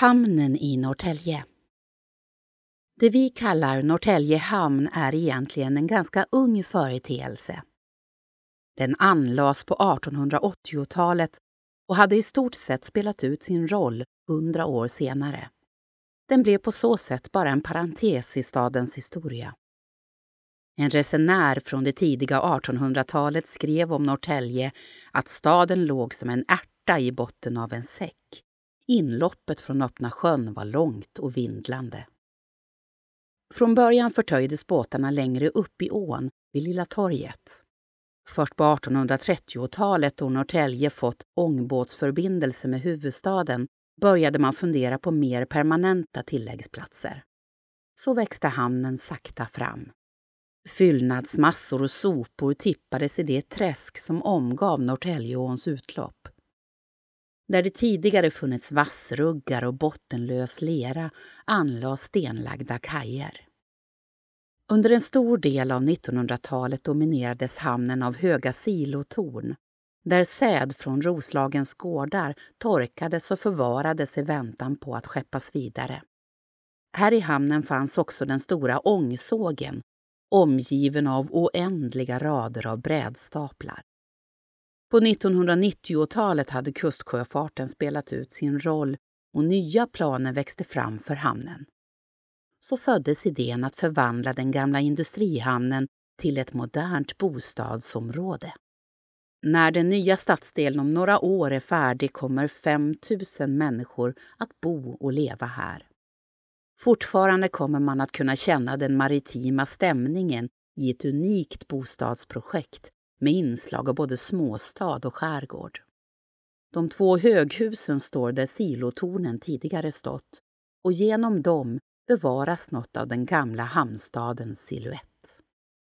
Hamnen i Norrtälje. Det vi kallar Norrtälje hamn är egentligen en ganska ung företeelse. Den anlades på 1880-talet och hade i stort sett spelat ut sin roll hundra år senare. Den blev på så sätt bara en parentes i stadens historia. En resenär från det tidiga 1800-talet skrev om Norrtälje att staden låg som en ärta i botten av en säck. Inloppet från öppna sjön var långt och vindlande. Från början förtöjdes båtarna längre upp i ån, vid Lilla torget. Först på 1830-talet, då Norrtälje fått ångbåtsförbindelse med huvudstaden, började man fundera på mer permanenta tilläggsplatser. Så växte hamnen sakta fram. Fyllnadsmassor och sopor tippades i det träsk som omgav Norrtäljeåns utlopp. Där det tidigare funnits vassruggar och bottenlös lera anlades stenlagda kajer. Under en stor del av 1900-talet dominerades hamnen av höga silotorn där säd från Roslagens gårdar torkades och förvarades i väntan på att skeppas vidare. Här i hamnen fanns också den stora ångsågen omgiven av oändliga rader av brädstaplar. På 1990-talet hade kustsjöfarten spelat ut sin roll och nya planer växte fram för hamnen. Så föddes idén att förvandla den gamla industrihamnen till ett modernt bostadsområde. När den nya stadsdelen om några år är färdig kommer 5 000 människor att bo och leva här. Fortfarande kommer man att kunna känna den maritima stämningen i ett unikt bostadsprojekt med inslag av både småstad och skärgård. De två höghusen står där silotornen tidigare stått och genom dem bevaras något av den gamla hamnstadens silhuett.